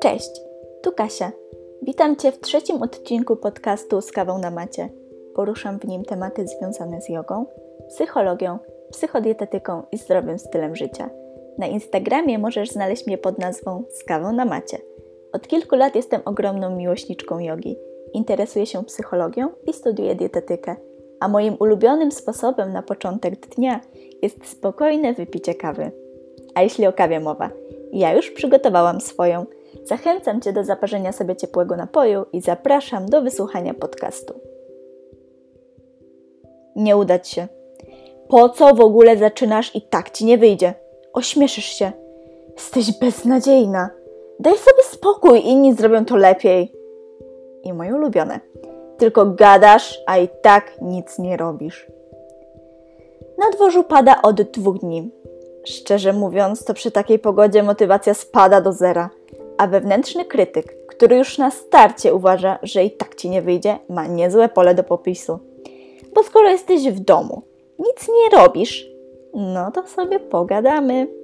Cześć, tu Kasia. Witam Cię w trzecim odcinku podcastu z kawą na macie. Poruszam w nim tematy związane z jogą, psychologią, psychodietetyką i zdrowym stylem życia. Na Instagramie możesz znaleźć mnie pod nazwą z kawą na macie. Od kilku lat jestem ogromną miłośniczką jogi. Interesuję się psychologią i studiuję dietetykę. A moim ulubionym sposobem na początek dnia jest spokojne wypicie kawy. A jeśli o kawie mowa, ja już przygotowałam swoją – Zachęcam Cię do zaparzenia sobie ciepłego napoju i zapraszam do wysłuchania podcastu. Nie udać się. Po co w ogóle zaczynasz i tak ci nie wyjdzie? Ośmieszysz się. Jesteś beznadziejna. Daj sobie spokój, inni zrobią to lepiej. I moje ulubione. Tylko gadasz, a i tak nic nie robisz. Na dworzu pada od dwóch dni. Szczerze mówiąc, to przy takiej pogodzie motywacja spada do zera a wewnętrzny krytyk, który już na starcie uważa, że i tak ci nie wyjdzie, ma niezłe pole do popisu. Bo skoro jesteś w domu, nic nie robisz, no to sobie pogadamy.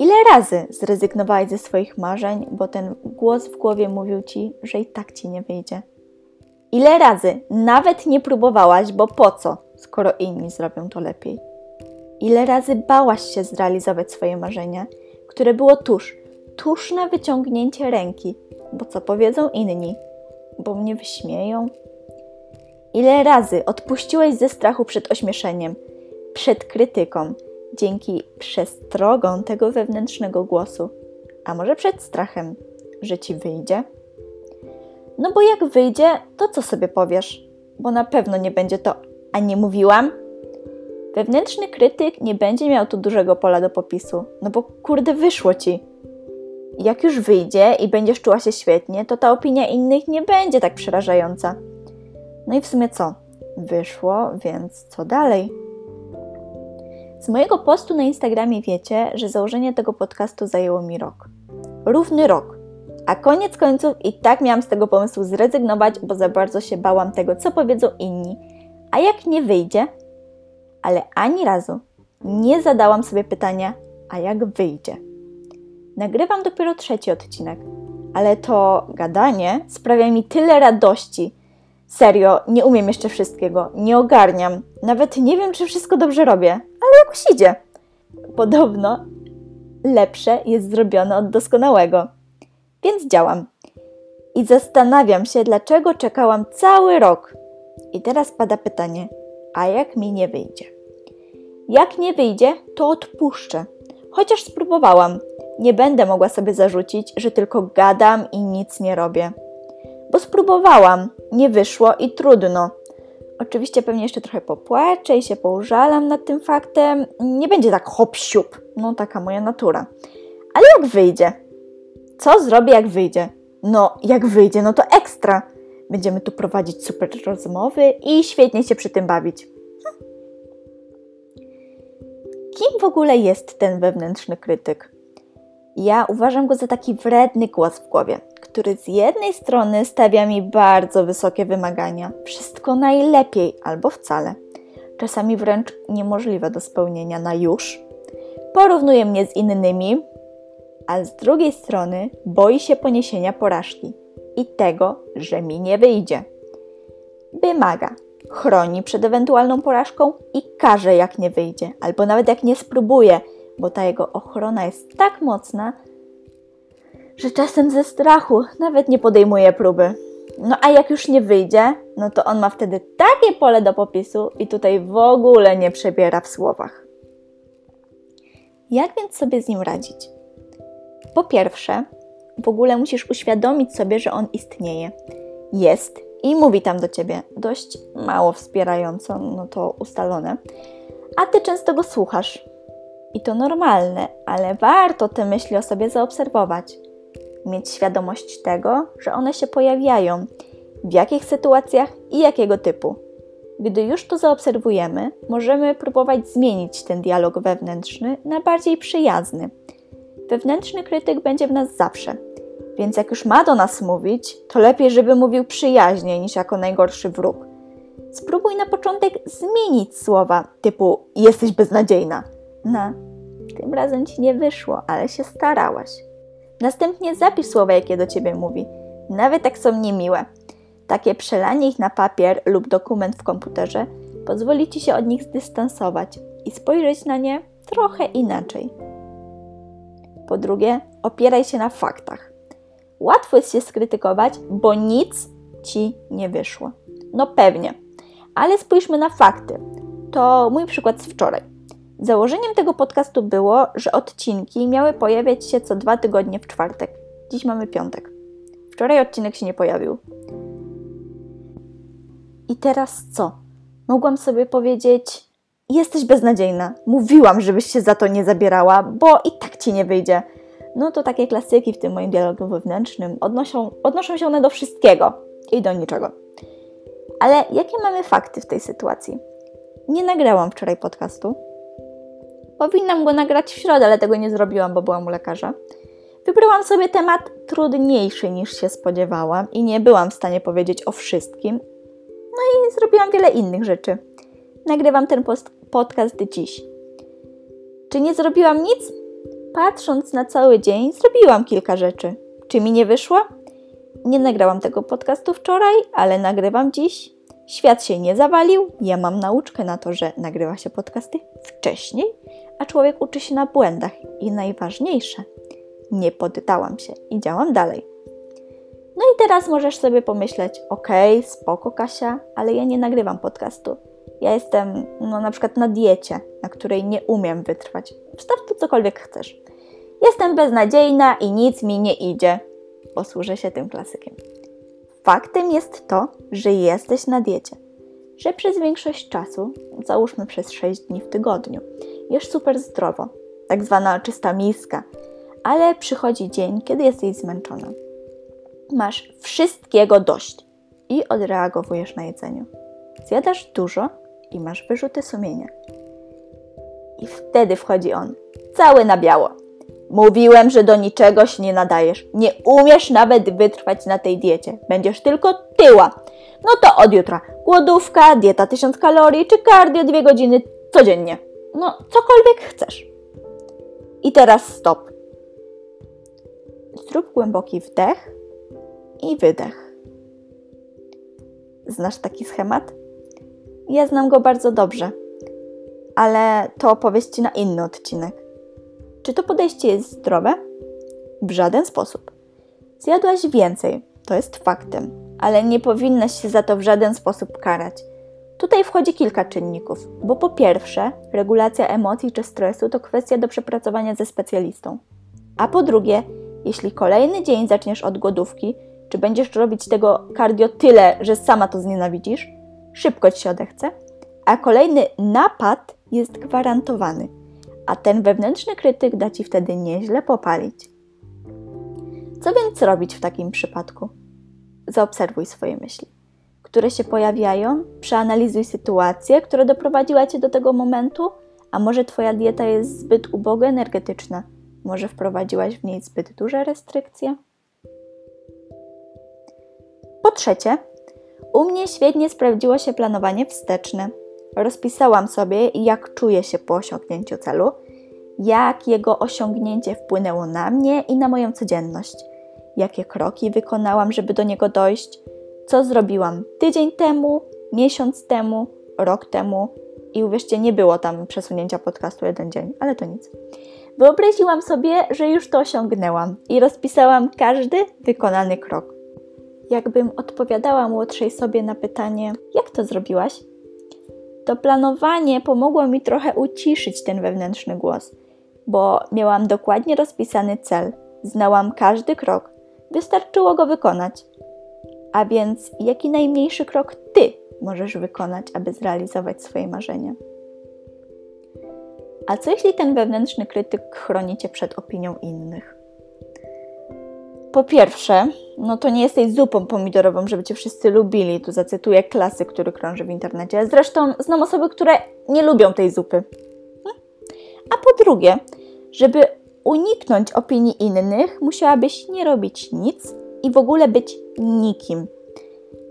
Ile razy zrezygnowałeś ze swoich marzeń, bo ten głos w głowie mówił ci, że i tak ci nie wyjdzie? Ile razy nawet nie próbowałaś, bo po co, skoro inni zrobią to lepiej? Ile razy bałaś się zrealizować swoje marzenia, które było tuż, tuż na wyciągnięcie ręki, bo co powiedzą inni, bo mnie wyśmieją. Ile razy odpuściłeś ze strachu przed ośmieszeniem, przed krytyką, dzięki przestrogom tego wewnętrznego głosu, a może przed strachem, że ci wyjdzie? No bo jak wyjdzie, to co sobie powiesz? Bo na pewno nie będzie to, a nie mówiłam? Wewnętrzny krytyk nie będzie miał tu dużego pola do popisu, no bo kurde wyszło ci jak już wyjdzie i będziesz czuła się świetnie, to ta opinia innych nie będzie tak przerażająca. No i w sumie co? Wyszło, więc co dalej? Z mojego postu na Instagramie wiecie, że założenie tego podcastu zajęło mi rok. Równy rok. A koniec końców i tak miałam z tego pomysłu zrezygnować, bo za bardzo się bałam tego, co powiedzą inni. A jak nie wyjdzie? Ale ani razu nie zadałam sobie pytania, a jak wyjdzie? Nagrywam dopiero trzeci odcinek, ale to gadanie sprawia mi tyle radości. Serio, nie umiem jeszcze wszystkiego, nie ogarniam, nawet nie wiem, czy wszystko dobrze robię, ale jakoś idzie. Podobno lepsze jest zrobione od doskonałego. Więc działam. I zastanawiam się, dlaczego czekałam cały rok. I teraz pada pytanie: a jak mi nie wyjdzie? Jak nie wyjdzie, to odpuszczę. Chociaż spróbowałam, nie będę mogła sobie zarzucić, że tylko gadam i nic nie robię. Bo spróbowałam, nie wyszło i trudno. Oczywiście pewnie jeszcze trochę popłaczę i się poużalam nad tym faktem. Nie będzie tak hop siup, no taka moja natura. Ale jak wyjdzie? Co zrobię jak wyjdzie? No, jak wyjdzie, no to ekstra. Będziemy tu prowadzić super rozmowy i świetnie się przy tym bawić. Hm. Kim w ogóle jest ten wewnętrzny krytyk? Ja uważam go za taki wredny głos w głowie, który z jednej strony stawia mi bardzo wysokie wymagania, wszystko najlepiej albo wcale, czasami wręcz niemożliwe do spełnienia na już, porównuje mnie z innymi, a z drugiej strony boi się poniesienia porażki i tego, że mi nie wyjdzie. Wymaga, chroni przed ewentualną porażką i każe, jak nie wyjdzie, albo nawet jak nie spróbuje bo ta jego ochrona jest tak mocna, że czasem ze strachu nawet nie podejmuje próby. No a jak już nie wyjdzie, no to on ma wtedy takie pole do popisu i tutaj w ogóle nie przebiera w słowach. Jak więc sobie z nim radzić? Po pierwsze, w ogóle musisz uświadomić sobie, że on istnieje. Jest i mówi tam do ciebie dość mało wspierająco, no to ustalone, a ty często go słuchasz, i to normalne, ale warto te myśli o sobie zaobserwować. Mieć świadomość tego, że one się pojawiają, w jakich sytuacjach i jakiego typu. Gdy już to zaobserwujemy, możemy próbować zmienić ten dialog wewnętrzny na bardziej przyjazny. Wewnętrzny krytyk będzie w nas zawsze, więc jak już ma do nas mówić, to lepiej, żeby mówił przyjaźnie niż jako najgorszy wróg. Spróbuj na początek zmienić słowa typu jesteś beznadziejna na tym razem ci nie wyszło, ale się starałaś. Następnie zapisz słowa, jakie do ciebie mówi, nawet jak są niemiłe. Takie przelanie ich na papier lub dokument w komputerze pozwoli ci się od nich zdystansować i spojrzeć na nie trochę inaczej. Po drugie, opieraj się na faktach. Łatwo jest się skrytykować, bo nic ci nie wyszło. No pewnie, ale spójrzmy na fakty. To mój przykład z wczoraj. Założeniem tego podcastu było, że odcinki miały pojawiać się co dwa tygodnie w czwartek. Dziś mamy piątek. Wczoraj odcinek się nie pojawił. I teraz co? Mogłam sobie powiedzieć: Jesteś beznadziejna. Mówiłam, żebyś się za to nie zabierała, bo i tak ci nie wyjdzie. No to takie klasyki w tym moim dialogu wewnętrznym odnoszą, odnoszą się one do wszystkiego i do niczego. Ale jakie mamy fakty w tej sytuacji? Nie nagrałam wczoraj podcastu. Powinnam go nagrać w środę, ale tego nie zrobiłam, bo byłam u lekarza. Wybrałam sobie temat trudniejszy niż się spodziewałam i nie byłam w stanie powiedzieć o wszystkim. No i zrobiłam wiele innych rzeczy. Nagrywam ten podcast dziś. Czy nie zrobiłam nic? Patrząc na cały dzień, zrobiłam kilka rzeczy. Czy mi nie wyszło? Nie nagrałam tego podcastu wczoraj, ale nagrywam dziś. Świat się nie zawalił. Ja mam nauczkę na to, że nagrywa się podcasty wcześniej, a człowiek uczy się na błędach. I najważniejsze, nie poddałam się i działam dalej. No i teraz możesz sobie pomyśleć, okej, okay, spoko Kasia, ale ja nie nagrywam podcastu. Ja jestem no, na przykład na diecie, na której nie umiem wytrwać. Wstaw tu cokolwiek chcesz. Jestem beznadziejna i nic mi nie idzie. Posłużę się tym klasykiem. Faktem jest to, że jesteś na diecie, że przez większość czasu, załóżmy przez 6 dni w tygodniu, jesz super zdrowo, tak zwana czysta miska, ale przychodzi dzień, kiedy jesteś zmęczona. Masz wszystkiego dość i odreagowujesz na jedzeniu. Zjadasz dużo i masz wyrzuty sumienia. I wtedy wchodzi on, cały na biało. Mówiłem, że do niczego się nie nadajesz. Nie umiesz nawet wytrwać na tej diecie. Będziesz tylko tyła. No to od jutra głodówka, dieta 1000 kalorii czy cardio 2 godziny codziennie. No, cokolwiek chcesz. I teraz stop. Zrób głęboki wdech i wydech. Znasz taki schemat? Ja znam go bardzo dobrze, ale to opowieść na inny odcinek. Czy to podejście jest zdrowe? W żaden sposób. Zjadłaś więcej, to jest faktem, ale nie powinnaś się za to w żaden sposób karać. Tutaj wchodzi kilka czynników, bo po pierwsze, regulacja emocji czy stresu to kwestia do przepracowania ze specjalistą. A po drugie, jeśli kolejny dzień zaczniesz od głodówki, czy będziesz robić tego cardio tyle, że sama to znienawidzisz, szybko ci się odechce, a kolejny napad jest gwarantowany – a ten wewnętrzny krytyk da ci wtedy nieźle popalić. Co więc robić w takim przypadku? Zaobserwuj swoje myśli, które się pojawiają, przeanalizuj sytuację, która doprowadziła cię do tego momentu, a może twoja dieta jest zbyt uboga energetyczna, może wprowadziłaś w niej zbyt duże restrykcje? Po trzecie, u mnie świetnie sprawdziło się planowanie wsteczne. Rozpisałam sobie, jak czuję się po osiągnięciu celu, jak jego osiągnięcie wpłynęło na mnie i na moją codzienność, jakie kroki wykonałam, żeby do niego dojść, co zrobiłam tydzień temu, miesiąc temu, rok temu i uwierzcie, nie było tam przesunięcia podcastu jeden dzień, ale to nic. Wyobraziłam sobie, że już to osiągnęłam i rozpisałam każdy wykonany krok. Jakbym odpowiadała młodszej sobie na pytanie: Jak to zrobiłaś? To planowanie pomogło mi trochę uciszyć ten wewnętrzny głos, bo miałam dokładnie rozpisany cel, znałam każdy krok, wystarczyło go wykonać. A więc, jaki najmniejszy krok ty możesz wykonać, aby zrealizować swoje marzenie? A co jeśli ten wewnętrzny krytyk chroni cię przed opinią innych? Po pierwsze, no to nie jesteś zupą pomidorową, żeby cię wszyscy lubili. Tu zacytuję klasy, który krąży w internecie. Zresztą znam osoby, które nie lubią tej zupy. Hm? A po drugie, żeby uniknąć opinii innych, musiałabyś nie robić nic i w ogóle być nikim.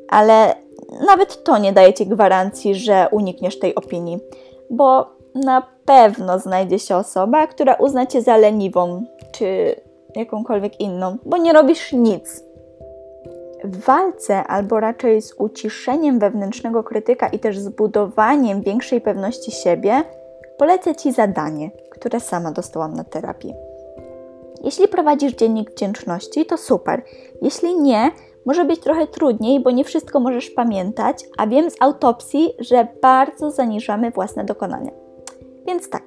Ale nawet to nie daje ci gwarancji, że unikniesz tej opinii, bo na pewno znajdzie się osoba, która uzna cię za leniwą, czy jakąkolwiek inną, bo nie robisz nic. W walce, albo raczej z uciszeniem wewnętrznego krytyka i też zbudowaniem większej pewności siebie, polecę Ci zadanie, które sama dostałam na terapii. Jeśli prowadzisz dziennik wdzięczności, to super. Jeśli nie, może być trochę trudniej, bo nie wszystko możesz pamiętać, a wiem z autopsji, że bardzo zaniżamy własne dokonania. Więc tak,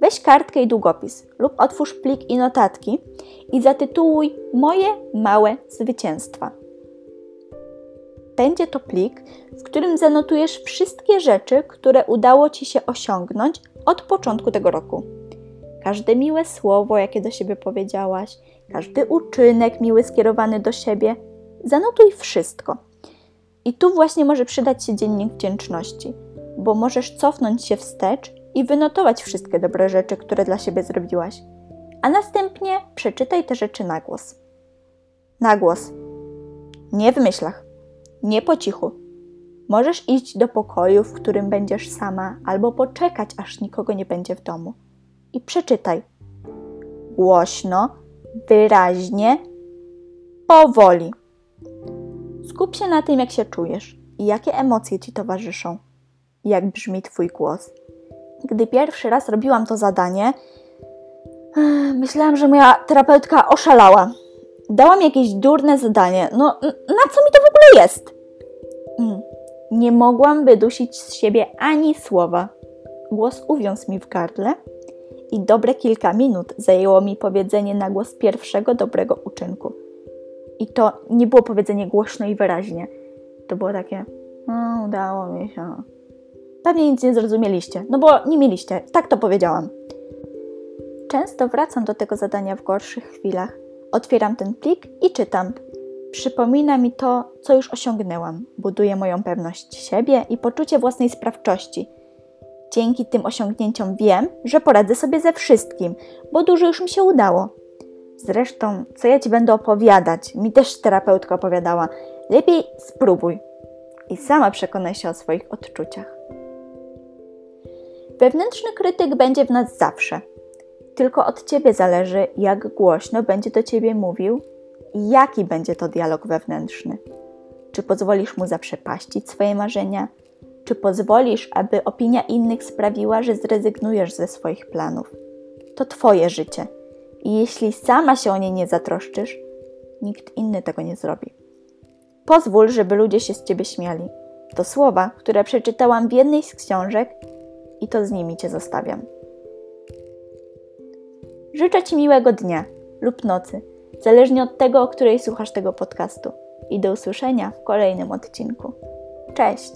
weź kartkę i długopis lub otwórz plik i notatki i zatytułuj Moje małe zwycięstwa. Będzie to plik, w którym zanotujesz wszystkie rzeczy, które udało Ci się osiągnąć od początku tego roku. Każde miłe słowo, jakie do siebie powiedziałaś, każdy uczynek miły skierowany do siebie, zanotuj wszystko. I tu właśnie może przydać się dziennik wdzięczności, bo możesz cofnąć się wstecz i wynotować wszystkie dobre rzeczy, które dla siebie zrobiłaś. A następnie przeczytaj te rzeczy na głos. Na głos. Nie w myślach. Nie po cichu. Możesz iść do pokoju, w którym będziesz sama, albo poczekać, aż nikogo nie będzie w domu. I przeczytaj. Głośno, wyraźnie, powoli. Skup się na tym, jak się czujesz i jakie emocje ci towarzyszą, jak brzmi Twój głos. Gdy pierwszy raz robiłam to zadanie, myślałam, że moja terapeutka oszalała. Dała mi jakieś durne zadanie. No, na co mi to w ogóle jest? Mm. Nie mogłam wydusić z siebie ani słowa. Głos uwiązł mi w gardle i dobre kilka minut zajęło mi powiedzenie na głos pierwszego dobrego uczynku. I to nie było powiedzenie głośno i wyraźnie. To było takie, no, udało mi się. Pewnie nic nie zrozumieliście, no bo nie mieliście. Tak to powiedziałam. Często wracam do tego zadania w gorszych chwilach. Otwieram ten plik i czytam. Przypomina mi to, co już osiągnęłam, buduje moją pewność siebie i poczucie własnej sprawczości. Dzięki tym osiągnięciom wiem, że poradzę sobie ze wszystkim, bo dużo już mi się udało. Zresztą, co ja ci będę opowiadać, mi też terapeutka opowiadała. Lepiej spróbuj i sama przekonaj się o swoich odczuciach. Wewnętrzny krytyk będzie w nas zawsze. Tylko od ciebie zależy, jak głośno będzie do ciebie mówił i jaki będzie to dialog wewnętrzny. Czy pozwolisz mu zaprzepaścić swoje marzenia? Czy pozwolisz, aby opinia innych sprawiła, że zrezygnujesz ze swoich planów? To Twoje życie i jeśli sama się o nie nie zatroszczysz, nikt inny tego nie zrobi. Pozwól, żeby ludzie się z Ciebie śmiali. To słowa, które przeczytałam w jednej z książek i to z nimi Cię zostawiam. Życzę Ci miłego dnia lub nocy zależnie od tego, o której słuchasz tego podcastu. I do usłyszenia w kolejnym odcinku. Cześć!